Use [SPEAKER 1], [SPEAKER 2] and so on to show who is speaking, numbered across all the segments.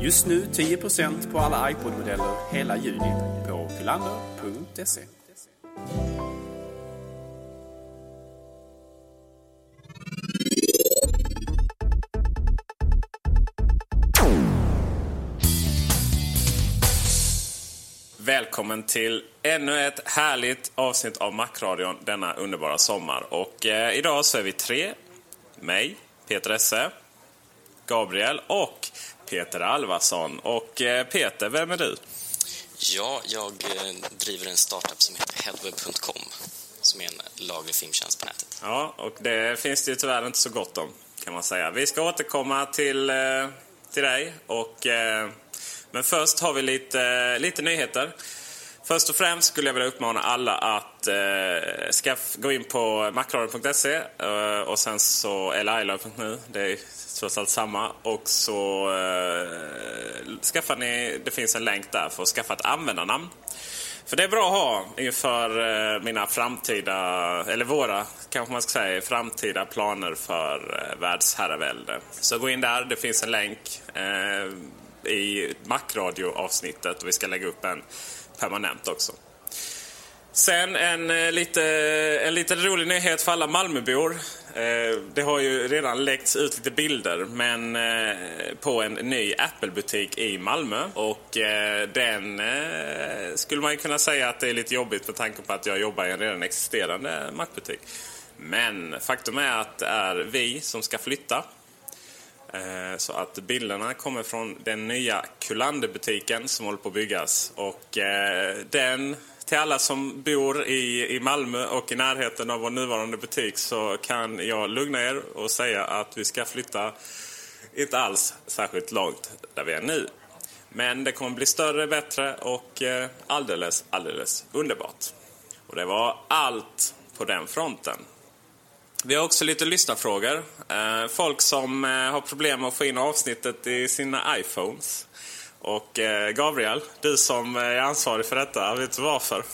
[SPEAKER 1] Just nu 10% på alla iPod-modeller hela juni på filander.se. Välkommen till ännu ett härligt avsnitt av Macradion denna underbara sommar. Och eh, idag så är vi tre. Mig, Peter Esse, Gabriel och Peter Alvarsson. Och eh, Peter, vem är du?
[SPEAKER 2] Ja, jag eh, driver en startup som heter Headweb.com som är en laglig filmtjänst på nätet.
[SPEAKER 1] Ja, och det finns det ju tyvärr inte så gott om kan man säga. Vi ska återkomma till, eh, till dig. Och, men först har vi lite, lite nyheter. Först och främst skulle jag vilja uppmana alla att eh, skaff, gå in på macradion.se eh, och sen så, eller iLove.nu, det är trots allt samma. Och så eh, skaffar ni, det finns en länk där för att skaffa ett användarnamn. För det är bra att ha inför eh, mina framtida, eller våra kanske man ska säga, framtida planer för eh, världsherravälde. Så gå in där, det finns en länk eh, i Macradio-avsnittet och vi ska lägga upp en permanent också. Sen en, eh, lite, en liten rolig nyhet för alla Malmöbor. Eh, det har ju redan läckts ut lite bilder men eh, på en ny Apple-butik i Malmö. Och eh, den eh, skulle man ju kunna säga att det är lite jobbigt med tanke på att jag jobbar i en redan existerande Mac-butik. Men faktum är att det är vi som ska flytta. Eh, så att bilderna kommer från den nya Kullander-butiken som håller på att byggas. Och eh, den, till alla som bor i, i Malmö och i närheten av vår nuvarande butik så kan jag lugna er och säga att vi ska flytta inte alls särskilt långt där vi är nu. Men det kommer bli större, bättre och eh, alldeles, alldeles underbart. Och det var allt på den fronten. Vi har också lite lyssnarfrågor. Eh, folk som eh, har problem med att få in avsnittet i sina iPhones. Och eh, Gabriel, du som är ansvarig för detta, vet du varför?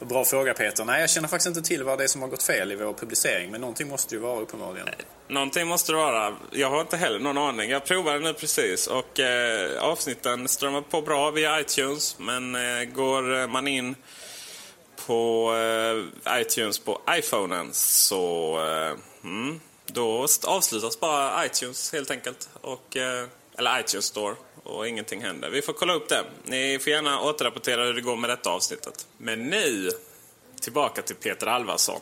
[SPEAKER 3] Bra fråga Peter. Nej, jag känner faktiskt inte till vad det är som har gått fel i vår publicering. Men någonting måste ju vara uppenbarligen.
[SPEAKER 1] Någonting måste det vara. Jag har inte heller någon aning. Jag provade nu precis och eh, avsnitten strömmar på bra via iTunes. Men eh, går man in på eh, iTunes på iPhonen så mm, då avslutas bara iTunes helt enkelt. Och, eh, eller iTunes Store och ingenting händer. Vi får kolla upp det. Ni får gärna återrapportera hur det går med detta avsnittet. Men nu tillbaka till Peter Alvarsson.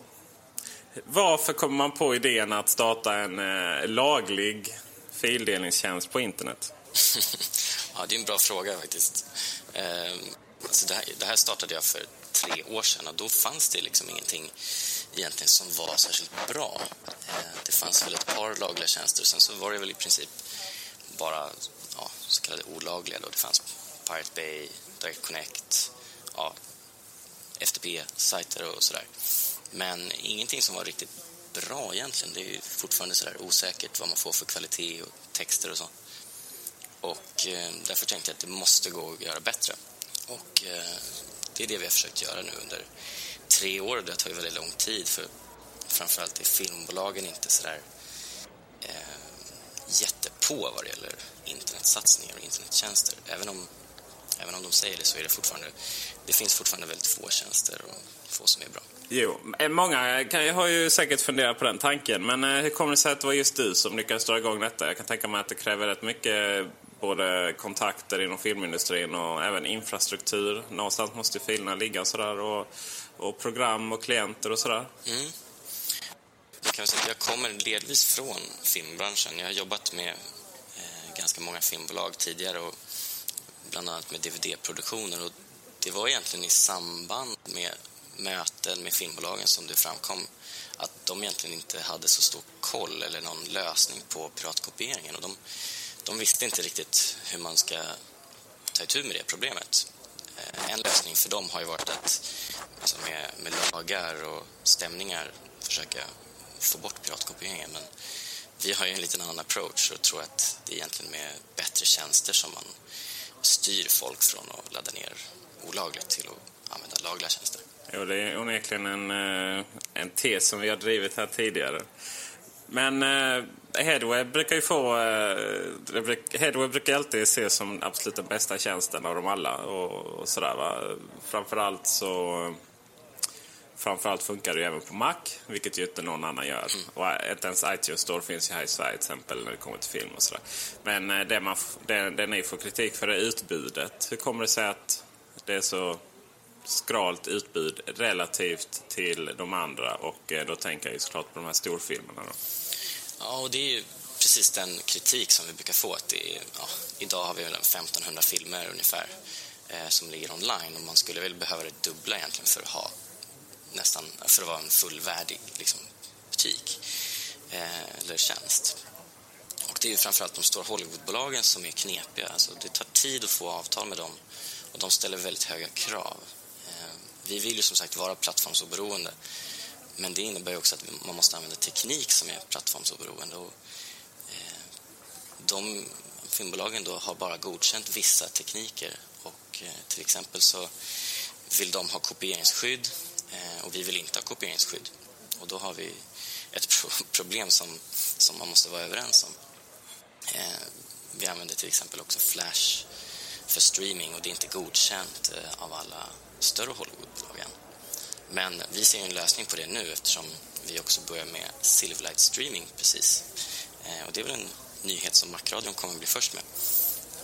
[SPEAKER 1] Varför kommer man på idén att starta en eh, laglig fildelningstjänst på internet?
[SPEAKER 2] Ja, det är en bra fråga faktiskt. Eh, alltså det, här, det här startade jag för tre år sedan och då fanns det liksom ingenting egentligen som var särskilt bra. Eh, det fanns väl ett par lagliga tjänster sen så var det väl i princip bara ja, så kallade olagliga. Då. Det fanns Pirate Bay, Direct Connect, ja, FTP-sajter och sådär. Men ingenting som var riktigt bra egentligen. Det är ju fortfarande sådär osäkert vad man får för kvalitet och texter och så. Och eh, därför tänkte jag att det måste gå att göra bättre. Och eh, det är det vi har försökt göra nu under tre år. Det tar ju väldigt lång tid för framförallt är filmbolagen inte sådär eh, jättepå vad det gäller internetsatsningar och internettjänster. Även om även om de säger det så är det fortfarande, det finns fortfarande väldigt få tjänster och få som är bra.
[SPEAKER 1] Jo, eh, många kan, har ju säkert funderat på den tanken. Men eh, hur kommer det sig att det var just du som lyckades dra igång detta? Jag kan tänka mig att det kräver rätt mycket både kontakter inom filmindustrin och även infrastruktur. Någonstans måste ju filerna ligga och sådär. Och, och program och klienter och sådär.
[SPEAKER 2] Mm. Jag kan säga att jag kommer delvis från filmbranschen. Jag har jobbat med eh, ganska många filmbolag tidigare och bland annat med DVD-produktioner. Och det var egentligen i samband med möten med filmbolagen som det framkom att de egentligen inte hade så stor koll eller någon lösning på piratkopieringen. Och de, de visste inte riktigt hur man ska ta itu med det problemet. Eh, en lösning för dem har ju varit att alltså med, med lagar och stämningar försöka få bort piratkopieringen. Men vi har ju en liten annan approach och tror att det är egentligen med bättre tjänster som man styr folk från att ladda ner olagligt till att använda lagliga tjänster.
[SPEAKER 1] Jo, det är onekligen en, eh, en tes som vi har drivit här tidigare. Men eh, eh, Headweb brukar ju få... Eh, Headweb brukar alltid ses som absolut den bästa tjänsten av dem alla. Och, och sådär, va? Framförallt så... Framförallt funkar det ju även på Mac, vilket ju inte någon annan gör. Mm. Och inte ens iTunes Store finns ju här i Sverige till exempel när det kommer till film och sådär. Men eh, det, man, det, det ni får kritik för är utbudet. Hur kommer det sig att det är så skralt utbud relativt till de andra? Och eh, då tänker jag ju såklart på de här storfilmerna då.
[SPEAKER 2] Ja, och det är ju precis den kritik som vi brukar få. Att det är, ja, idag har vi väl 1500 filmer ungefär eh, som ligger online och man skulle väl behöva det dubbla egentligen för att ha nästan för att vara en fullvärdig liksom, butik eh, eller tjänst. Och det är ju framförallt de stora Hollywoodbolagen som är knepiga. Alltså, det tar tid att få avtal med dem och de ställer väldigt höga krav. Eh, vi vill ju som sagt vara plattformsoberoende men det innebär också att man måste använda teknik som är plattformsoberoende. Och, eh, de filmbolagen då har bara godkänt vissa tekniker och eh, till exempel så vill de ha kopieringsskydd eh, och vi vill inte ha kopieringsskydd. Och då har vi ett pro problem som, som man måste vara överens om. Eh, vi använder till exempel också Flash för streaming och det är inte godkänt eh, av alla större Hollywoodbolag. Men vi ser en lösning på det nu eftersom vi också börjar med Silverlight Streaming precis. Eh, och det är väl en nyhet som Macradion kommer att bli först med.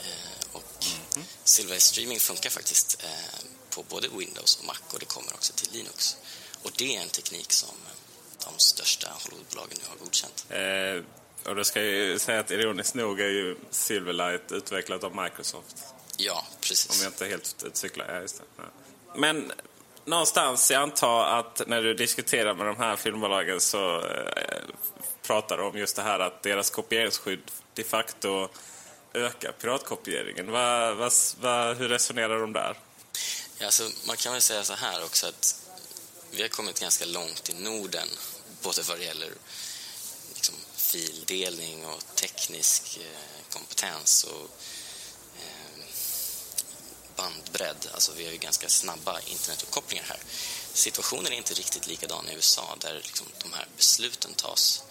[SPEAKER 2] Eh, och mm. Silverlight Streaming funkar faktiskt eh, på både Windows och Mac och det kommer också till Linux. Och det är en teknik som de största Hollywoodbolagen nu har godkänt.
[SPEAKER 1] Eh, och då ska jag ju säga att ironiskt nog är ju Silverlight utvecklat av Microsoft.
[SPEAKER 2] Ja, precis.
[SPEAKER 1] Om jag inte helt cyklar. Ja, just det. Ja. Men någonstans, jag antar att när du diskuterar med de här filmbolagen så eh, pratar du om just det här att deras kopieringsskydd de facto ökar piratkopieringen. Va, va, va, hur resonerar de där?
[SPEAKER 2] Ja, alltså, man kan väl säga så här också att vi har kommit ganska långt i Norden både vad det gäller liksom, fildelning och teknisk eh, kompetens och bandbredd. Alltså vi har ju ganska snabba internetuppkopplingar här. Situationen är inte riktigt likadan i USA där liksom de här besluten tas.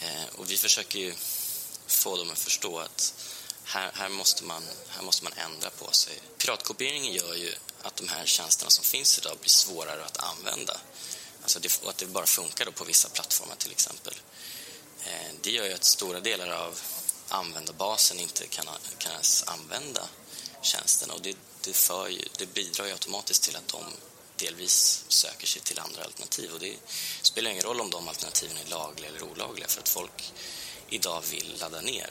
[SPEAKER 2] Eh, och vi försöker ju få dem att förstå att här, här, måste man, här måste man ändra på sig. Piratkopieringen gör ju att de här tjänsterna som finns idag blir svårare att använda. Alltså det, och att det bara funkar då på vissa plattformar till exempel. Eh, det gör ju att stora delar av användarbasen inte kan, kan ens använda tjänsterna och det, det, för ju, det bidrar ju automatiskt till att de delvis söker sig till andra alternativ och det spelar ingen roll om de alternativen är lagliga eller olagliga för att folk idag vill ladda ner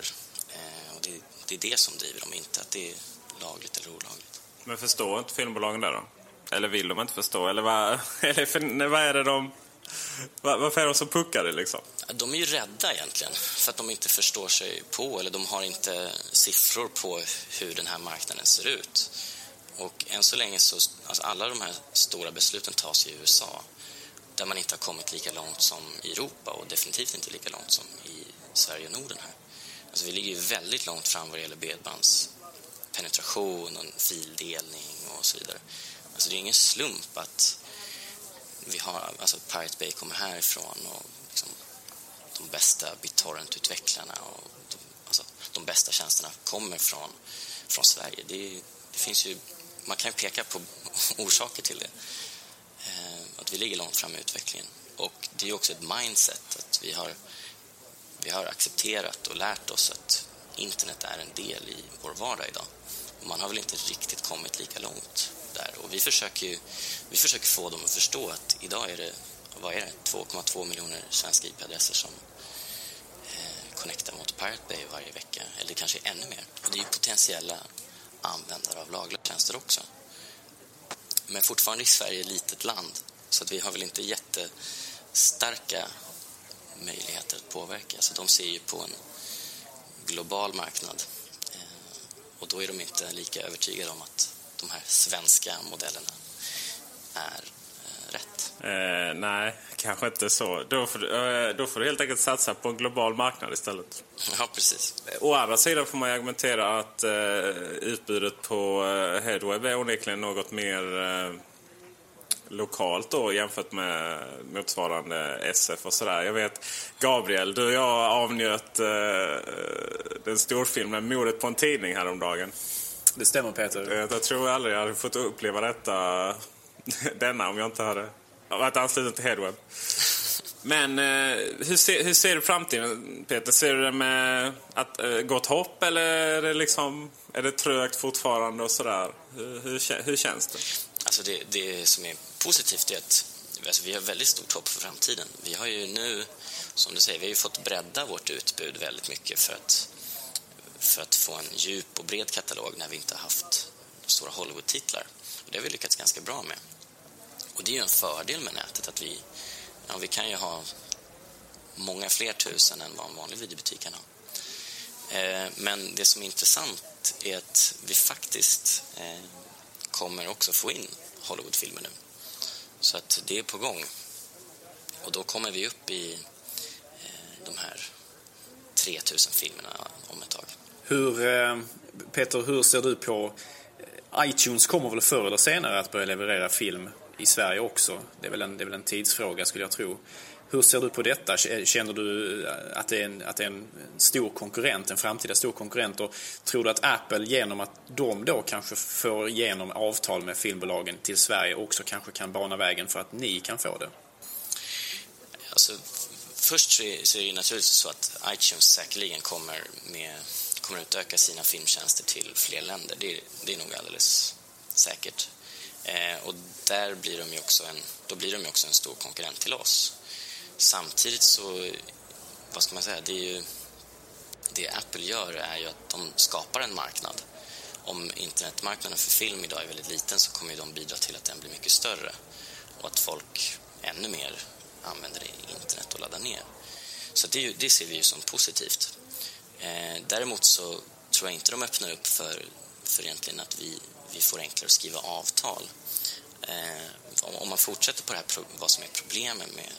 [SPEAKER 2] eh, och det, det, är det som driver dem, inte att det är lagligt eller olagligt.
[SPEAKER 1] Men förstår inte filmbolagen det då? Eller vill de inte förstå? Eller vad, eller för, vad är det de varför är de så puckade liksom?
[SPEAKER 2] De är ju rädda egentligen för att de inte förstår sig på eller de har inte siffror på hur den här marknaden ser ut. Och än så länge så, alltså alla de här stora besluten tas i USA där man inte har kommit lika långt som i Europa och definitivt inte lika långt som i Sverige och Norden här. Alltså vi ligger ju väldigt långt fram vad det gäller bredbandspenetration och fildelning och så vidare. Alltså det är ingen slump att vi har, alltså Pirate Bay kommer härifrån och liksom, de bästa BitTorrent-utvecklarna och de, alltså, de bästa tjänsterna kommer från, från Sverige. Det det det finns ju, man kan ju peka på orsaker till det. Eh, att vi ligger långt fram i utvecklingen. Och det är också ett mindset att vi har, vi har accepterat och lärt oss att internet är en del i vår vardag idag. Och man har väl inte riktigt kommit lika långt där. Och vi försöker, ju, vi försöker få dem att förstå att idag är det, vad är det, 2,2 miljoner svenska IP-adresser som eh, connectar mot Pirate Bay varje vecka, eller kanske ännu mer. Och det är ju potentiella användare av lagliga tjänster också. Men fortfarande är Sverige ett litet land, så att vi har väl inte jättestarka möjligheter att påverka. Så de ser ju på en global marknad eh, och då är de inte lika övertygade om att de här svenska modellerna är eh, rätt.
[SPEAKER 1] Eh, nej, kanske inte så. Då får, eh, då får du helt enkelt satsa på en global marknad istället.
[SPEAKER 2] Ja, precis.
[SPEAKER 1] Å andra sidan får man argumentera att eh, utbudet på eh, Headweb är onekligen något mer eh, lokalt då jämfört med motsvarande SF och sådär. Jag vet Gabriel, du och jag avnjöt eh, den storfilmen Mordet på en tidning häromdagen.
[SPEAKER 3] Det stämmer Peter.
[SPEAKER 1] Eh, Jag tror aldrig jag hade fått uppleva detta, denna om jag inte hade varit ansluten till Headweb. Men eh, hur, ser, hur ser du framtiden Peter? Ser du det med att, eh, gott hopp eller är det, liksom, är det trögt fortfarande och sådär? Hur, hur, hur känns det?
[SPEAKER 2] Alltså det, det som är positivt är att alltså vi har väldigt stort hopp för framtiden. Vi har ju nu, som du säger, vi har ju fått bredda vårt utbud väldigt mycket för att, för att få en djup och bred katalog när vi inte har haft stora Hollywood-titlar. Och det har vi lyckats ganska bra med. Och det är ju en fördel med nätet att vi, ja, vi kan ju ha många fler tusen än vad en vanlig videobutik kan ha. Eh, men det som är intressant är att vi faktiskt eh, kommer också få in Hollywoodfilmer nu. Så att det är på gång. Och då kommer vi upp i eh, de här 3000 filmerna om ett tag.
[SPEAKER 3] Hur, eh, Peter, hur ser du på... Eh, iTunes kommer väl förr eller senare att börja leverera film i Sverige också. Det är väl en, det är väl en tidsfråga skulle jag tro. Hur ser du på detta? Eh, känner du att det, är en, att det är en stor konkurrent, en framtida stor konkurrent? Och tror du att Apple genom att de då kanske får igenom avtal med filmbolagen till Sverige också kanske kan bana vägen för att ni kan få det?
[SPEAKER 2] Alltså, först så är, så är det ju naturligtvis så att iTunes säkerligen kommer, med, kommer utöka sina filmtjänster till fler länder. Det, det är nog alldeles säkert. Eh, och där blir de ju också en, då blir de ju också en stor konkurrent till oss. Samtidigt så, vad ska man säga, det är ju det Apple gör är ju att de skapar en marknad. Om internetmarknaden för film idag är väldigt liten så kommer ju de bidra till att den blir mycket större och att folk ännu mer använder internet och laddar ner. Så det, det ser vi ju som positivt. Eh, däremot så tror jag inte de öppnar upp för, för egentligen att vi, vi får enklare att skriva avtal. Eh, om, om man fortsätter på det här, vad som är problemen med,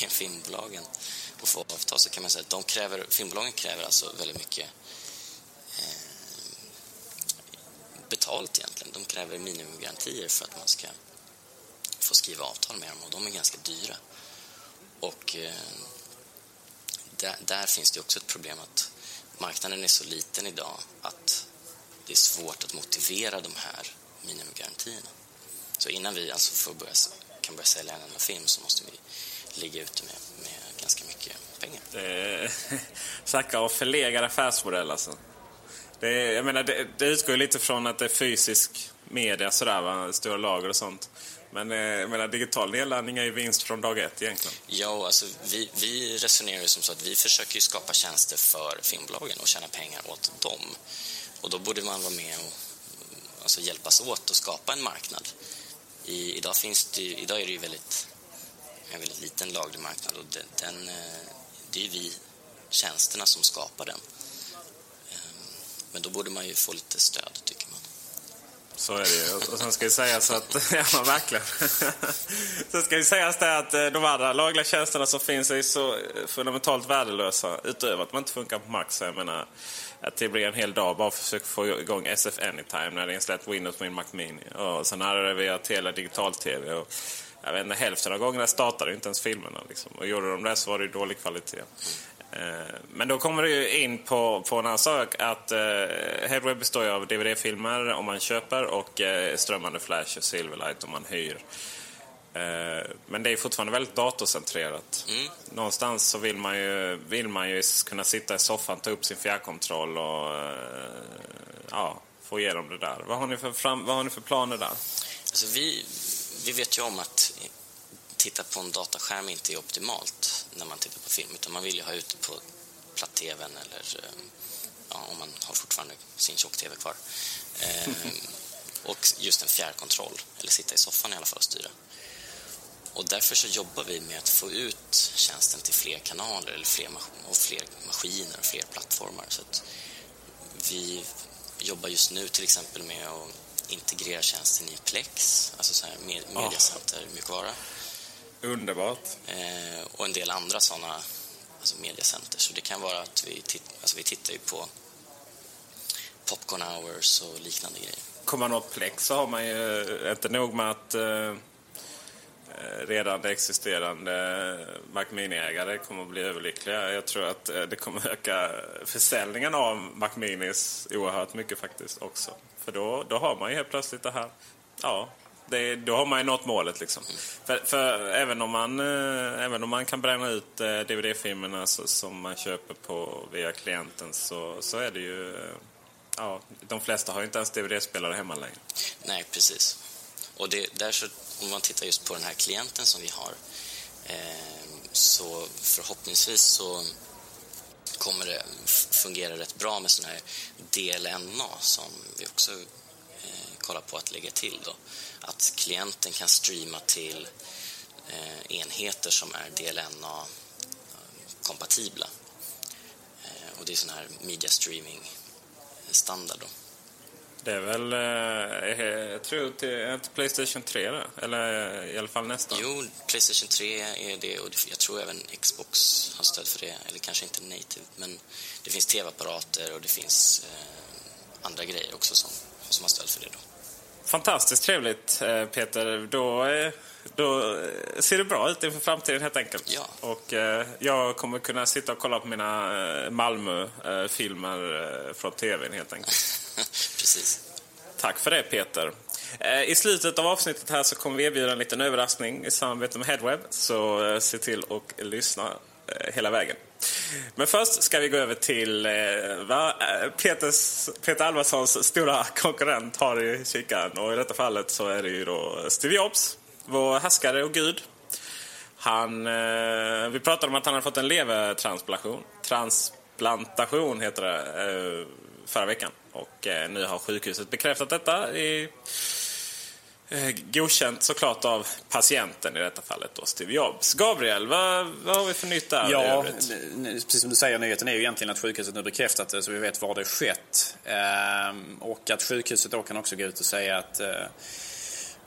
[SPEAKER 2] med filmbolagen och få avtal så kan man säga att de kräver, filmbolagen kräver alltså väldigt mycket eh, betalt egentligen. De kräver minimigarantier för att man ska få skriva avtal med dem och de är ganska dyra. Och eh, där, där finns det också ett problem att marknaden är så liten idag att det är svårt att motivera de här minimigarantierna. Så innan vi alltså får börja, kan börja sälja en enda film så måste vi ligga ute med, med ganska mycket pengar.
[SPEAKER 1] Snacka om förlegad affärsmodell alltså. Det, jag menar, det, det utgår ju lite från att det är fysisk media sådär va, stora lager och sånt. Men eh, jag menar, digital nedladdning är ju vinst från dag ett egentligen.
[SPEAKER 2] Ja, alltså vi, vi resonerar ju som så att vi försöker ju skapa tjänster för filmbolagen och tjäna pengar åt dem. Och då borde man vara med och alltså hjälpas åt att skapa en marknad. I, idag, finns det, idag är det ju väldigt, en väldigt liten laglig marknad och den, den, eh, det är ju vi, tjänsterna, som skapar den. Ehm, men då borde man ju få lite stöd, tycker jag.
[SPEAKER 1] Så är det ju. Och- sen ska det sägas att... ja, men verkligen. sen ska det sägas det att eh, de andra lagliga tjänsterna som finns är så eh, fundamentalt värdelösa. Utöver att man inte funkar på Mac. Så jag menar, att det blir en hel dag bara för att försöka få igång SF Anytime när det är släppt Windows på min Mac Mini. Och sen hade det via Telia digital-tv. Och jag vet inte, hälften av gångerna startade inte ens filmerna. Liksom. Och gjorde de det så var det ju dålig kvalitet. Eh, men då kommer du in på, på en annan sak att eh, Headweb består ju av DVD-filmer om man köper och eh, strömmande Flash och Silverlight om man hyr. Eh, men det är fortfarande väldigt datorcentrerat.
[SPEAKER 2] Mm.
[SPEAKER 1] Någonstans så vill man, ju, vill man ju kunna sitta i soffan, ta upp sin fjärrkontroll och eh, ja, få igenom det där. Vad har ni för, fram, vad har ni för planer där?
[SPEAKER 2] Alltså vi, vi vet ju om att titta på en dataskärm inte är optimalt när man tittar på film. Utan man vill ju ha ut det på platt-tvn eller eh, ja, om man har fortfarande sin tjock-tv kvar. Eh, och just en fjärrkontroll, eller sitta i soffan i alla fall och styra. Och därför så jobbar vi med att få ut tjänsten till fler kanaler eller fler, och fler maskiner och fler plattformar. Så att vi jobbar just nu till exempel med att integrera tjänsten i Plex, alltså så här med, mediacenter, mjukvara.
[SPEAKER 1] Underbart.
[SPEAKER 2] Eh, och en del andra sådana alltså mediacenter. Så det kan vara att vi, titt, alltså vi tittar ju på popcorn hours och liknande grejer.
[SPEAKER 1] Kommer man åt Plex så har man ju inte nog med att eh, redan existerande Mac Mini-ägare kommer att bli överlyckliga. Jag tror att eh, det kommer öka försäljningen av Mac Minis oerhört mycket faktiskt också. För då, då har man ju helt plötsligt det här, ja, det, då har man ju nått målet. Liksom. För, för, även, om man, eh, även om man kan bränna ut eh, DVD-filmerna som man köper på via klienten så, så är det ju... Eh, ja, de flesta har ju inte ens DVD-spelare hemma längre.
[SPEAKER 2] Nej, precis. Och det, där så, om man tittar just på den här klienten som vi har eh, så förhoppningsvis så kommer det fungera rätt bra med sån här DLNA som vi också eh, kollar på att lägga till. Då. Att klienten kan streama till eh, enheter som är DLNA-kompatibla. Eh, och det är sån här media streaming-standard. Då.
[SPEAKER 1] Det är väl, eh, jag tror till, till Playstation 3 då? Eller i alla fall nästan?
[SPEAKER 2] Jo, Playstation 3 är det och jag tror även Xbox har stöd för det. Eller kanske inte native, men det finns tv-apparater och det finns eh, andra grejer också som, som har stöd för det. Då.
[SPEAKER 1] Fantastiskt trevligt Peter. Då, då ser det bra ut inför framtiden helt enkelt.
[SPEAKER 2] Ja.
[SPEAKER 1] Och jag kommer kunna sitta och kolla på mina Malmö-filmer från tvn helt enkelt.
[SPEAKER 2] Precis.
[SPEAKER 1] Tack för det Peter. I slutet av avsnittet här så kommer vi erbjuda en liten överraskning i samarbete med Headweb. Så se till att lyssna hela vägen. Men först ska vi gå över till eh, vad eh, Peters, Peter Alvarssons stora konkurrent har i kikaren. Och i detta fallet så är det ju då Steve Jobs, vår härskare och gud. Han, eh, vi pratade om att han hade fått en levertransplantation. Transplantation heter det förra veckan. Och nu har sjukhuset bekräftat detta. I, Eh, godkänt såklart av patienten i detta fallet då, Steve Jobs. Gabriel, vad, vad har vi för nytt där
[SPEAKER 3] Ja, precis som du säger, nyheten är ju egentligen att sjukhuset nu bekräftat det så vi vet var det skett. Ehm, och att sjukhuset då kan också gå ut och säga att eh,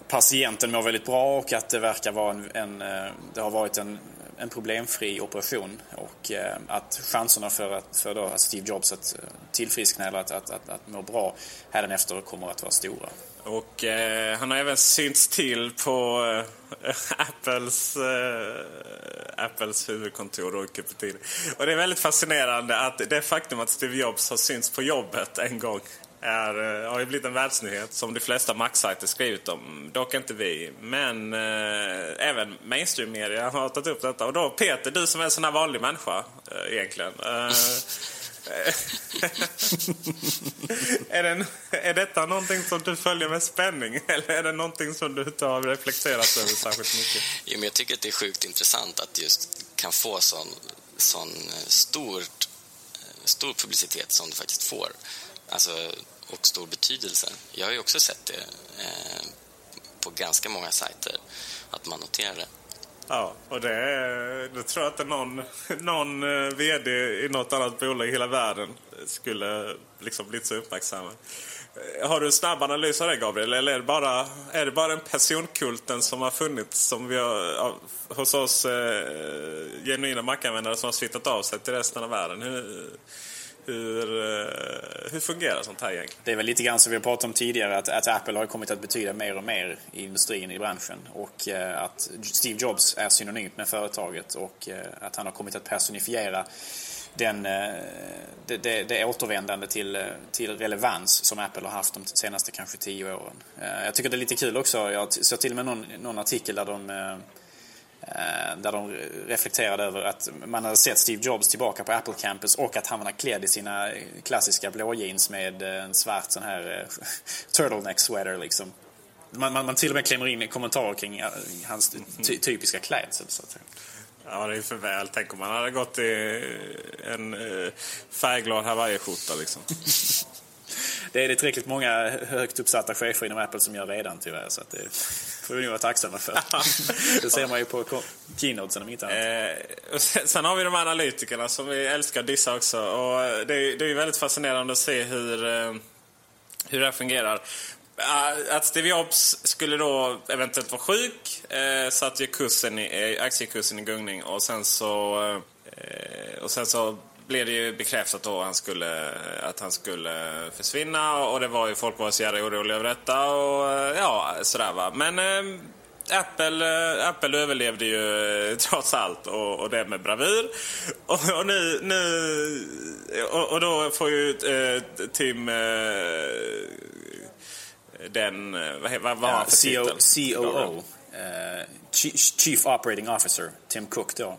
[SPEAKER 3] patienten mår väldigt bra och att det verkar vara en, en eh, det har varit en, en problemfri operation och eh, att chanserna för, att, för då Steve Jobs att tillfriskna eller att, att, att, att må bra hädanefter kommer att vara stora.
[SPEAKER 1] Och eh, han har även synts till på eh, Apples, eh, Apples huvudkontor och Cupertino. Och det är väldigt fascinerande att det faktum att Steve Jobs har synts på jobbet en gång är, eh, har ju blivit en världsnyhet som de flesta Mac-sajter skrivit om. Dock inte vi, men eh, även mainstream-media har tagit upp detta. Och då Peter, du som är en sån här vanlig människa eh, egentligen. Eh, Eh, är, det, är detta någonting som du följer med spänning eller är det någonting som du inte har reflekterat över särskilt mycket?
[SPEAKER 2] Jo, men jag tycker att det är sjukt intressant att just kan få sån, sån eh, stort, eh, stor publicitet som det faktiskt får. Alltså, och stor betydelse. Jag har ju också sett det eh, på ganska många sajter, att man noterar det.
[SPEAKER 1] Ja, och det, det tror jag inte någon, någon eh, VD i något annat bolag i hela världen skulle liksom blivit så uppmärksamma. Eh, har du en snabb analys av det Gabriel? Eller är det bara, är det bara den personkulten som har funnits som vi har, hos oss eh, genuina mackanvändare som har smittat av sig till resten av världen? Hur, hur, eh, hur fungerar sånt här egentligen?
[SPEAKER 3] Det är väl lite grann som vi har pratat om tidigare att, att Apple har kommit att betyda mer och mer i industrin, i branschen. Och eh, att Steve Jobs är synonymt med företaget och eh, att han har kommit att personifiera den, det, det, det återvändande till, till relevans som Apple har haft de senaste kanske tio åren. Jag tycker det är lite kul också. Jag såg till och med någon, någon artikel där de där de reflekterade över att man hade sett Steve Jobs tillbaka på Apple Campus och att han var klädd i sina klassiska blå jeans med en svart sån här turtleneck sweater liksom. Man, man, man till och med klämmer in kommentarer kring hans ty typiska klädsel så att säga.
[SPEAKER 1] Ja, det är för väl. Tänk om man hade gått i en eh, färgglad hawaiiskjorta liksom.
[SPEAKER 3] det är det tillräckligt många högt uppsatta chefer inom Apple som gör redan tyvärr. Så att det får vi nog vara tacksamma för. det ser man ju på keynotesen om inte annat.
[SPEAKER 1] Eh, sen har vi de analytikerna som vi älskar att dissa också. Och det, är, det är väldigt fascinerande att se hur, eh, hur det här fungerar. Att Steve Jobs skulle då eventuellt vara sjuk eh, satte ju kursen i, eh, aktiekursen i gungning och sen så eh, och sen så blev det ju bekräftat då han skulle, att han skulle försvinna och det var ju folk var så jävla oroliga över detta och eh, ja sådär va. Men eh, Apple, eh, Apple överlevde ju trots allt och, och det med bravur. Och, och nu, nu och, och, då får ju Tim den, eh, vad, vad var han för
[SPEAKER 3] titel? COO. Uh, Chief Operating Officer, Tim Cook då.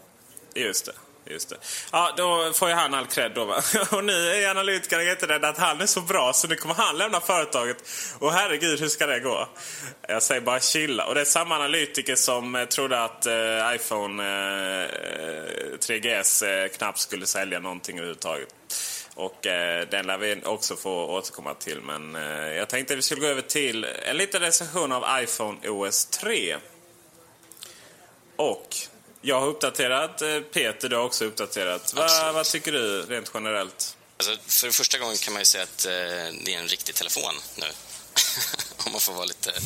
[SPEAKER 1] Just det. Just det. Ja, då får ju han all cred då va? Och nu är analytikerna jätterädda att han är så bra så nu kommer han lämna företaget. Och herregud, hur ska det gå? Jag säger bara chilla. Och det är samma analytiker som eh, trodde att eh, iPhone eh, 3GS eh, knappt skulle sälja någonting överhuvudtaget. Och eh, den lär vi också få återkomma till. Men eh, jag tänkte att vi skulle gå över till en liten recension av iPhone OS 3. Och jag har uppdaterat, eh, Peter du har också uppdaterat. Va, vad tycker du rent generellt?
[SPEAKER 2] Alltså, för första gången kan man ju säga att eh, det är en riktig telefon nu. Om man får vara lite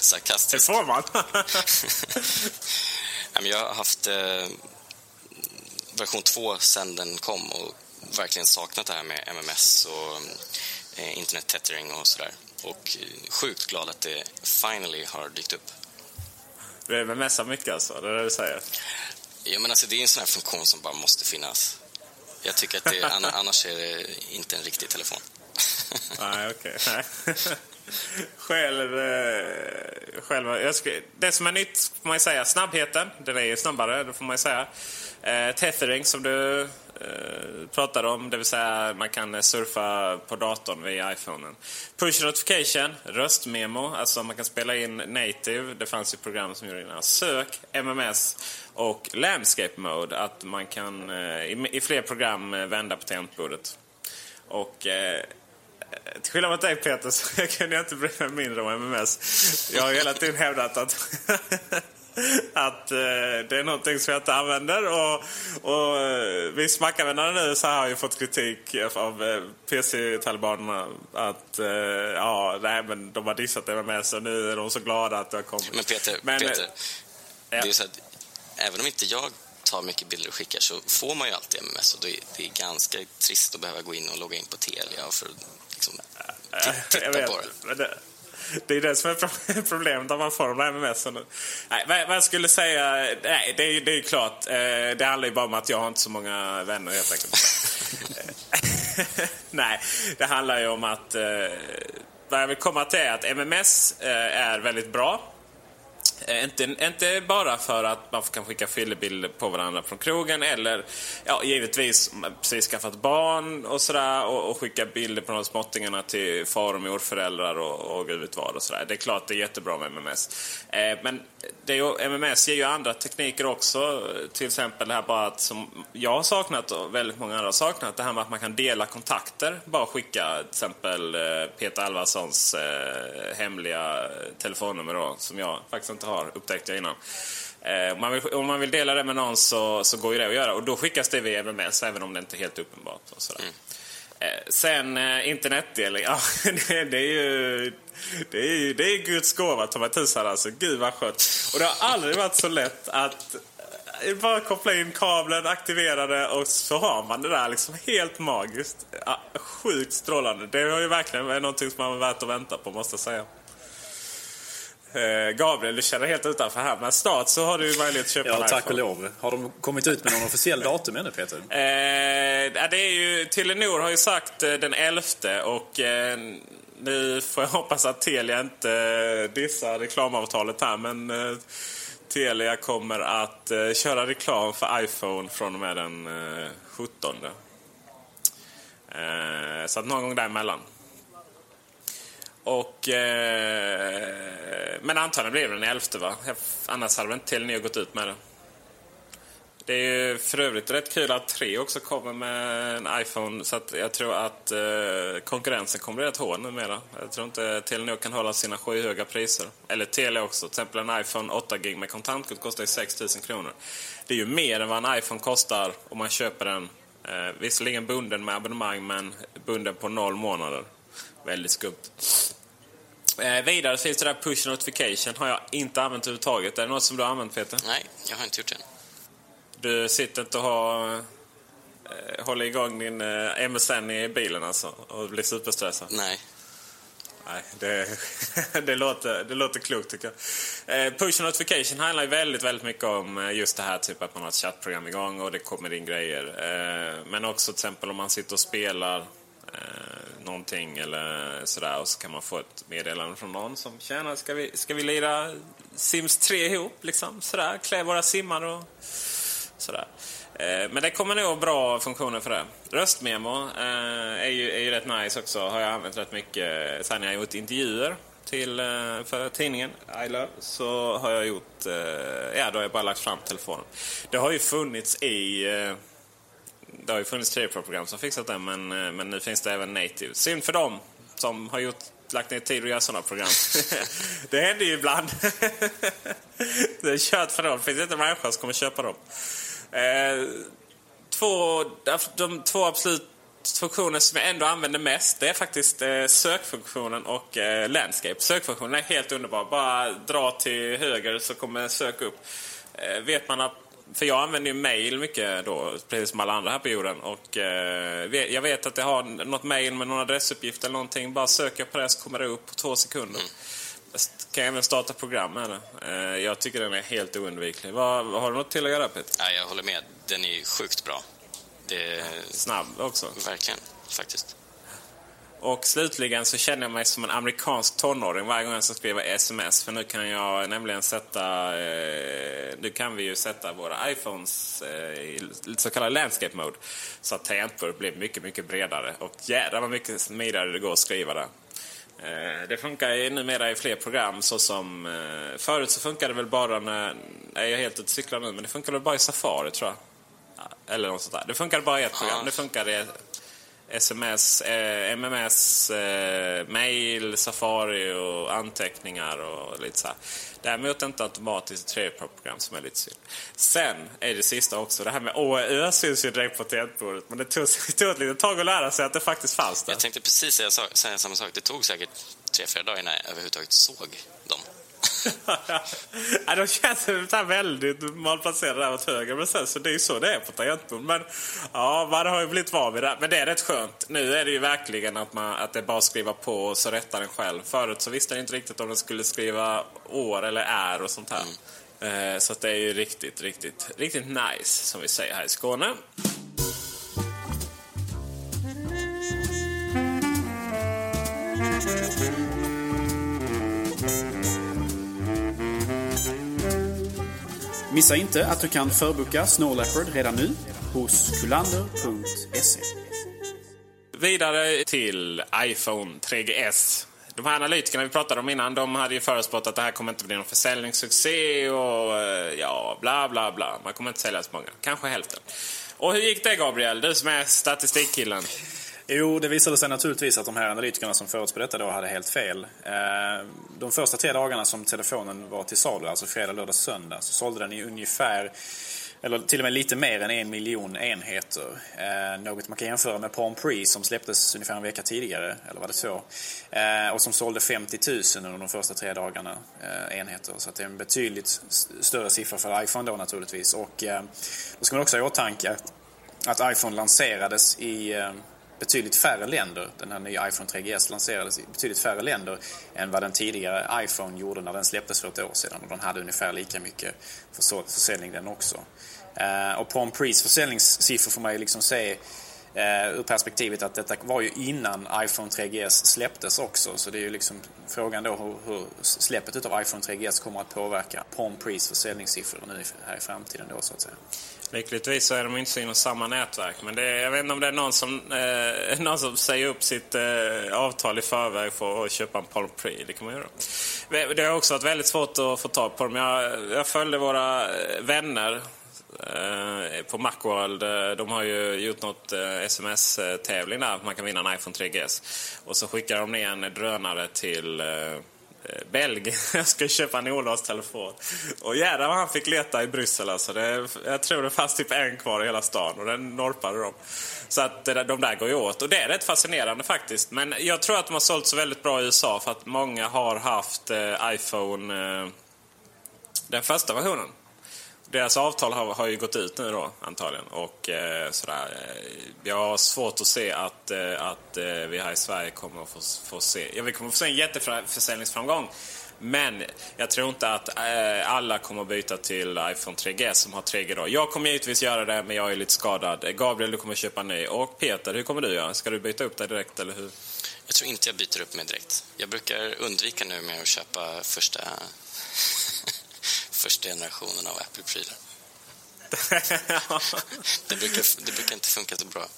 [SPEAKER 2] sarkastisk.
[SPEAKER 1] Det får man.
[SPEAKER 2] jag har haft eh, version 2 sen den kom och verkligen saknat det här med MMS och eh, internet tethering och sådär. Och eh, sjukt glad att det finally har dykt upp.
[SPEAKER 1] Du MMSar mycket alltså? Det är det du säger?
[SPEAKER 2] Ja, men alltså det är en sån här funktion som bara måste finnas. Jag tycker att det, annars är det inte en riktig telefon.
[SPEAKER 1] Nej, okej. Okay. själv, eh, själv det som är nytt får man ju säga, snabbheten. Den är ju snabbare, det får man ju säga. Eh, tethering som du Eh, pratade om, det vill säga man kan surfa på datorn via iPhonen. Push notification, röstmemo, alltså man kan spela in native. Det fanns ju program som gjorde det. Sök, MMS och landscape mode, att man kan eh, i, fler program eh, vända på tangentbordet. Och eh, till skillnad mot dig Peter så kunde jag inte bry mig mindre om MMS. Jag har hela tiden hävdat att att eh, det är någonting som jag inte använder. Och, och eh, vi Mac-användare nu så har ju fått kritik av eh, PC-talibanerna att eh, ja, nej, men de har dissat MMS och nu är de så glada att det har kommit.
[SPEAKER 2] Men Peter, men, Peter ja. det är så att även om inte jag tar mycket bilder och skickar så får man ju alltid MMS och det är, det är ganska trist att behöva gå in och logga in på Telia för att liksom, titta på det
[SPEAKER 1] det är det som är problemet när man får de där MMS. Nej, vad jag skulle säga, nej, det är, det är klart. Eh, det handlar ju bara om att jag har inte så många vänner helt enkelt. nej, det handlar ju om att eh, vad jag vill komma till är att MMS eh, är väldigt bra. Eh, inte, inte bara för att man kan skicka fyllebilder på varandra från krogen eller ja, givetvis precis skaffat barn och sådär och, och skicka bilder på de småttingarna till far och morföräldrar och, och gud vet vad och sådär. Det är klart det är jättebra med MMS. Eh, men det är ju, MMS ger ju andra tekniker också. Till exempel det här bara att som jag har saknat och väldigt många andra har saknat. Det här med att man kan dela kontakter. Bara skicka till exempel eh, Peter Alvarssons eh, hemliga telefonnummer då, som jag faktiskt inte har upptäckt jag innan. Eh, om, man vill, om man vill dela det med någon så, så går ju det att göra. Och då skickas det via MMS även om det inte är helt uppenbart. Och sådär. Mm. Eh, sen eh, internetdelning, ja det, det, är ju... Det är ju det är Guds gåva ta mig tusan alltså. Gud vad skönt. Och det har aldrig varit så lätt att bara koppla in kabeln, aktivera det och så har man det där liksom helt magiskt. Ja, sjukt strålande. Det är ju verkligen någonting som man är värt att vänta på måste jag säga. Eh, Gabriel, du känner helt utanför här, men snart så har du möjlighet att köpa
[SPEAKER 3] Ja,
[SPEAKER 1] en
[SPEAKER 3] tack och
[SPEAKER 1] iPhone.
[SPEAKER 3] lov. Har de kommit ut med någon officiell datum ännu, Peter?
[SPEAKER 1] Eh, ja, det är ju, Telenor har ju sagt eh, den 11 och eh, nu får jag hoppas att Telia inte eh, dissar reklamavtalet här men eh, Telia kommer att eh, köra reklam för iPhone från och med den eh, 17. Eh, så att någon gång däremellan. Och, eh, men antagligen blir det den 11 va? Annars hade väl inte Telenor gått ut med det. Det är ju för övrigt rätt kul att 3 också kommer med en iPhone. Så att jag tror att eh, konkurrensen kommer bli rätt hård numera. Jag tror inte Telenor kan hålla sina skyhöga priser. Eller Telia också. Till exempel en iPhone 8 gig med kontantkort kostar ju 6 000 kronor. Det är ju mer än vad en iPhone kostar om man köper den. Eh, visserligen bunden med abonnemang men bunden på noll månader. Väldigt skumt. Eh, vidare finns det där push notification. Har jag inte använt överhuvudtaget. Är det något som du har använt Peter?
[SPEAKER 2] Nej, jag har inte gjort det.
[SPEAKER 1] Du sitter inte och har, eh, håller igång din eh, MSN i bilen alltså och blir superstressad?
[SPEAKER 2] Nej.
[SPEAKER 1] Nej, det, det, låter, det låter klokt tycker jag. Eh, push notification handlar ju väldigt, väldigt mycket om eh, just det här typ att man har ett chattprogram igång och det kommer in grejer. Eh, men också till exempel om man sitter och spelar eh, någonting eller sådär och så kan man få ett meddelande från någon som tjänar ska vi, ska vi lira Sims 3 ihop liksom sådär, klä våra simmar och sådär. Eh, Men det kommer nog bra funktioner för det. Röstmemo eh, är, ju, är ju rätt nice också. Har jag använt rätt mycket. Eh, sen jag har gjort intervjuer till, eh, för tidningen I Love så har jag gjort... Eh, ja, då har jag bara lagt fram telefonen. Det har ju funnits i... Det har ju funnits tv-program som fixat det men, eh, men nu finns det även native. Synd för dem som har gjort, lagt ner tid att göra sådana program. det händer ju ibland. det är kört för dem. Det finns inte en människa som kommer köpa dem. Eh, två, de två absolut funktioner som jag ändå använder mest det är faktiskt eh, sökfunktionen och eh, landscape. Sökfunktionen är helt underbar. Bara dra till höger så kommer sök upp. Eh, vet man att, för jag använder ju mail mycket då, precis som alla andra här på jorden. Och, eh, jag vet att jag har något mail med någon adressuppgift eller någonting. Bara söker jag på det så kommer det upp på två sekunder. Jag kan även starta program med det. Eh, jag tycker den är helt oundviklig. Vad har du något till att göra Peter?
[SPEAKER 2] Ja, jag håller med. Den är ju sjukt bra. Det
[SPEAKER 1] Snabb också.
[SPEAKER 2] verkligen, faktiskt.
[SPEAKER 1] Och slutligen så känner jag mig som en amerikansk tonåring varje gång jag ska skriva sms. För nu kan jag nämligen sätta... Eh, nu kan vi ju sätta våra iPhones eh, i så kallad landscape mode. Så att tangentbordet blir mycket, mycket bredare. Och jädrar vad mycket smidigare det går att skriva där. Eh, det funkar ju numera i fler program såsom... Eh, förut så funkade det väl bara när... Nej, jag är helt ute och cyklar nu, men det funkade väl bara i Safari tror jag. Ja, Eller något sånt där. Det funkade bara i ett program. Det funkade sms, eh, MMS, eh, mail, Safari och anteckningar och lite så här. Däremot inte automatiskt trade-program som är lite synd. Sen är det sista också, det här med ÅÖ syns ju direkt på tangentbordet. Men det tog, det tog ett litet tag att lära sig att det faktiskt fanns där.
[SPEAKER 2] Jag tänkte precis säga, säga samma sak. Det tog säkert tre, fyra dagar innan jag överhuvudtaget såg dem
[SPEAKER 1] ja, de känns väldigt malplacerade där åt höger. Men sen, så det är ju så det är på tangentbord. Men ja, man har ju blivit van vid det. Men det är rätt skönt. Nu är det ju verkligen att, man, att det är bara att skriva på och så rättar den själv. Förut så visste jag inte riktigt om den skulle skriva år eller är och sånt här. Eh, Så det är ju riktigt, riktigt, riktigt nice som vi säger här i Skåne.
[SPEAKER 3] Missa inte att du kan förboka Snow Leopard redan nu hos kulander.se.
[SPEAKER 1] Vidare till iPhone 3GS. De här analytikerna vi pratade om innan, de hade ju förutspått att det här kommer inte bli någon försäljningssuccé och eh, ja, bla bla bla. Man kommer inte sälja så många. Kanske hälften. Och hur gick det Gabriel? Du som är statistikkillen.
[SPEAKER 3] Jo, det visade sig naturligtvis att de här analytikerna som förutspådde detta då hade helt fel. Eh, de första tre dagarna som telefonen var till salu, alltså fredag, lördag, söndag, så sålde den i ungefär eller till och med lite mer än en miljon enheter. Eh, något man kan jämföra med Palm Pre som släpptes ungefär en vecka tidigare, eller var det så? Eh, och som sålde 50 000 under de första tre dagarna eh, enheter. Så att det är en betydligt större siffra för iPhone då naturligtvis. Och eh, då ska man också ha i åtanke att, att iPhone lanserades i, eh, betydligt färre länder. Den här nya iPhone 3GS lanserades i betydligt färre länder än vad den tidigare iPhone gjorde när den släpptes för ett år sedan. Och den hade ungefär lika mycket försäljning den också. Eh, och Prom försäljningssiffror får man ju liksom se eh, ur perspektivet att detta var ju innan iPhone 3GS släpptes också. Så det är ju liksom frågan då hur, hur släppet av iPhone 3GS kommer att påverka Palm Pre's försäljningssiffror nu här i framtiden då så att säga.
[SPEAKER 1] Lyckligtvis så är de inte inom samma nätverk. Men det är, jag vet inte om det är någon som, eh, någon som säger upp sitt eh, avtal i förväg för att köpa en Palm Pre. Det kan man göra. Det har också varit väldigt svårt att få tag på dem. Jag, jag följde våra eh, vänner Eh, på Macworld, eh, de har ju gjort något eh, sms-tävling där. Man kan vinna en iPhone 3GS. Och så skickar de ner en drönare till Belgien. Jag ska köpa en olåst telefon. Och jädrar vad han fick leta i Bryssel alltså. Det, jag tror det fanns typ en kvar i hela stan och den norpade de. Så att de där går ju åt. Och det är rätt fascinerande faktiskt. Men jag tror att de har sålt så väldigt bra i USA för att många har haft iPhone, den första versionen. Deras avtal har, har ju gått ut nu då antagligen. Och eh, sådär. Jag har svårt att se att, eh, att eh, vi här i Sverige kommer att få, få se... Ja, vi kommer att få se en jätteförsäljningsframgång. Men jag tror inte att eh, alla kommer att byta till iPhone 3G som har 3G då. Jag kommer givetvis göra det, men jag är lite skadad. Gabriel, du kommer köpa en ny. Och Peter, hur kommer du göra? Ska du byta upp dig direkt, eller hur?
[SPEAKER 2] Jag tror inte jag byter upp mig direkt. Jag brukar undvika nu med att köpa första första generationen av Apple-prylar. det, brukar, det brukar inte funka så bra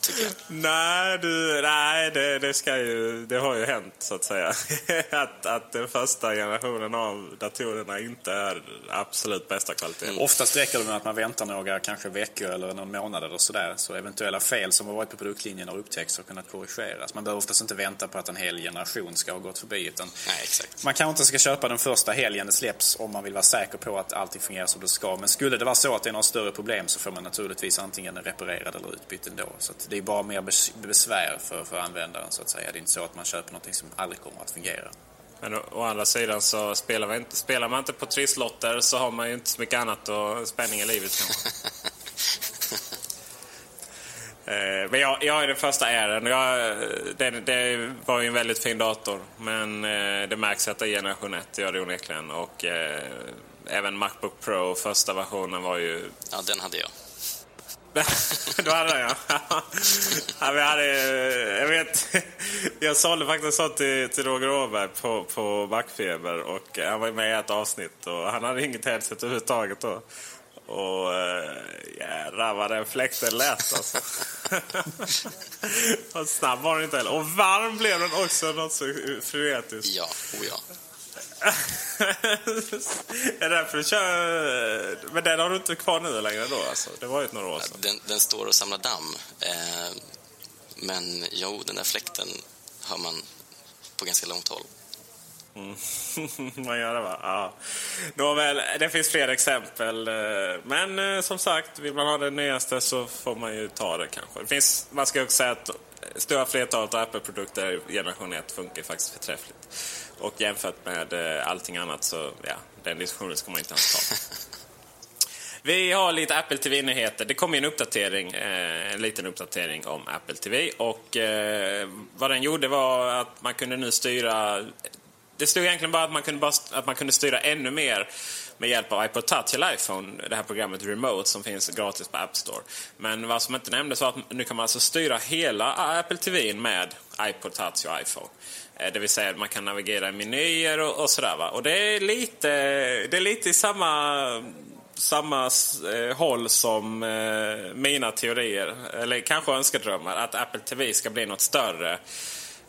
[SPEAKER 2] tycker jag.
[SPEAKER 1] Nej, du, nej det, det, ska ju, det har ju hänt så att säga. att, att den första generationen av datorerna inte är absolut bästa kvalitet. Mm.
[SPEAKER 3] Oftast räcker det med att man väntar några kanske veckor eller någon månad eller sådär. Så eventuella fel som har varit på produktlinjen har upptäckts och kunnat korrigeras. Man behöver oftast inte vänta på att en hel generation ska ha gått förbi. Utan
[SPEAKER 2] nej, exakt.
[SPEAKER 3] Man kanske inte ska köpa den första helgen det släpps om man vill vara säker på att allting fungerar som det ska. Men skulle det vara så att det är några större problem så får man naturligtvis antingen reparerad eller utbytt ändå. Så det är bara mer besvär för, för användaren så att säga. Det är inte så att man köper något som aldrig kommer att fungera.
[SPEAKER 1] Men å, å andra sidan så spelar man, inte, spelar man inte på trisslotter så har man ju inte så mycket annat och spänning i livet kanske. eh, men jag, jag är den första. Jag, det, det, var ju en väldigt fin dator. Men eh, det märks att det är generation 1, det gör det onekligen. Och eh, även Macbook Pro, första versionen var ju...
[SPEAKER 2] Ja, den hade jag.
[SPEAKER 1] Då hade jag. ja. vi hade, jag vet, jag sålde faktiskt sånt till, till Roger Åberg på, på Backfeber och han var med i ett avsnitt och han hade inget headset överhuvudtaget då. Och eh, jädrar vad den fläkten lät alltså. och snabb var den inte heller. Och varm blev den också något så frenetiskt.
[SPEAKER 2] Ja, oh ja
[SPEAKER 1] är det därför du kör... Men den har du inte kvar nu längre då alltså? Det var ju några år sedan.
[SPEAKER 2] Den, den står och samlar damm. Eh, men jo, den där fläkten hör man på ganska långt håll.
[SPEAKER 1] Mm. man gör det va? Ja. Nåväl, det finns fler exempel. Eh, men eh, som sagt, vill man ha det nyaste så får man ju ta det kanske. Det finns, man ska också säga att stora flertalet av Apple-produkter generation 1 funkar faktiskt förträffligt. Och jämfört med eh, allting annat så, ja, den diskussionen ska man inte ens ta. Vi har lite Apple TV-nyheter. Det kom en uppdatering, eh, en liten uppdatering om Apple TV. Och eh, vad den gjorde var att man kunde nu styra... Det stod egentligen bara att man kunde, bara, att man kunde styra ännu mer med hjälp av iPod Touch eller iPhone, det här programmet Remote som finns gratis på App Store. Men vad som inte nämndes var att nu kan man alltså styra hela Apple TV med iPod Touch och iPhone. Eh, det vill säga att man kan navigera i menyer och, och sådär. Va? Och det är lite, det är lite i samma, samma eh, håll som eh, mina teorier, eller kanske önskedrömmar, att Apple TV ska bli något större.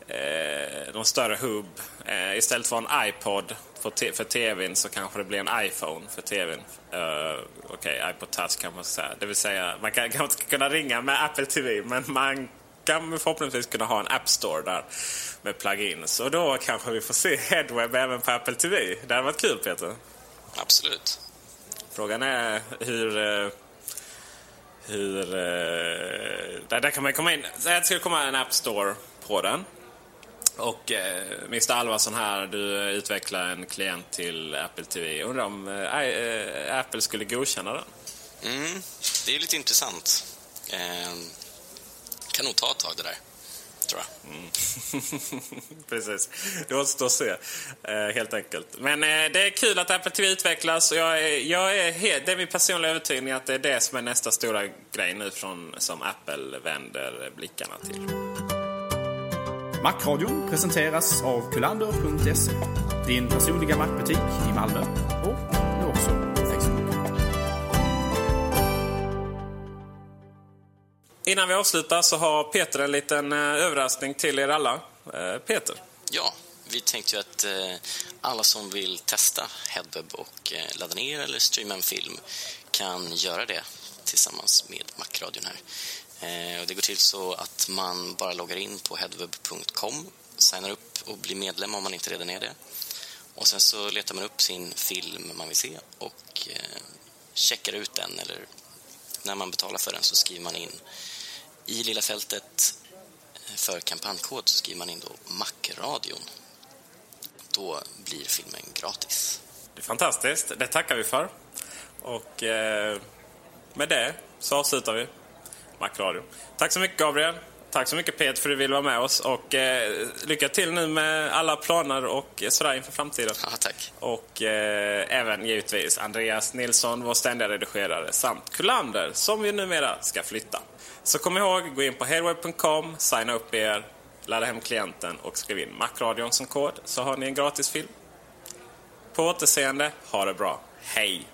[SPEAKER 1] Eh, någon större hubb. Eh, istället för en iPod för, för TVn så kanske det blir en iPhone för TVn. Uh, Okej, okay, iPod Touch kan man säga. Det vill säga, man kan, kan kunna ringa med Apple TV men man kan förhoppningsvis kunna ha en App Store där med plugins. Och då kanske vi får se Headweb även på Apple TV. Det hade varit kul Peter.
[SPEAKER 2] Absolut.
[SPEAKER 1] Frågan är hur... Eh, hur... Eh, där, där kan man komma in. Det skulle komma en App Store på den. Och eh, Mr Alvarsson här, du utvecklar en klient till Apple TV. Undrar om eh, Apple skulle godkänna den?
[SPEAKER 2] Mm, det är lite intressant. Eh, kan nog ta ett tag det där, tror jag. Mm.
[SPEAKER 1] Precis. Det återstår att se, eh, helt enkelt. Men eh, det är kul att Apple TV utvecklas. Och jag är, jag är helt, det är min personliga övertygning att det är det som är nästa stora grej nu från, som Apple vänder blickarna till.
[SPEAKER 4] Macradion presenteras av kulander.se. Din personliga Macbutik i Malmö och nu också på Facebook.
[SPEAKER 1] Innan vi avslutar så har Peter en liten eh, överraskning till er alla. Eh, Peter?
[SPEAKER 2] Ja, vi tänkte ju att eh, alla som vill testa Headweb och ladda ner eller streama en film kan göra det tillsammans med Macradion här. Eh, och det går till så att man bara loggar in på headweb.com, signar upp och blir medlem om man inte redan är det. Och sen så letar man upp sin film man vill se och eh, checkar ut den eller när man betalar för den så skriver man in i lilla fältet eh, för kampanjkod så skriver man in då Macradion. Då blir filmen gratis.
[SPEAKER 1] Det är fantastiskt. Det tackar vi för. Och eh, med det så avslutar vi Macradio. Tack så mycket Gabriel. Tack så mycket Peter för att du ville vara med oss. Och eh, lycka till nu med alla planer och sådär inför framtiden.
[SPEAKER 2] Ja, tack.
[SPEAKER 1] Och eh, även givetvis Andreas Nilsson, vår ständiga redigerare, samt Kullander som vi numera ska flytta. Så kom ihåg, gå in på headweb.com, signa upp er, ladda hem klienten och skriv in Macradion som kod så har ni en gratis film. På återseende, ha det bra. Hej!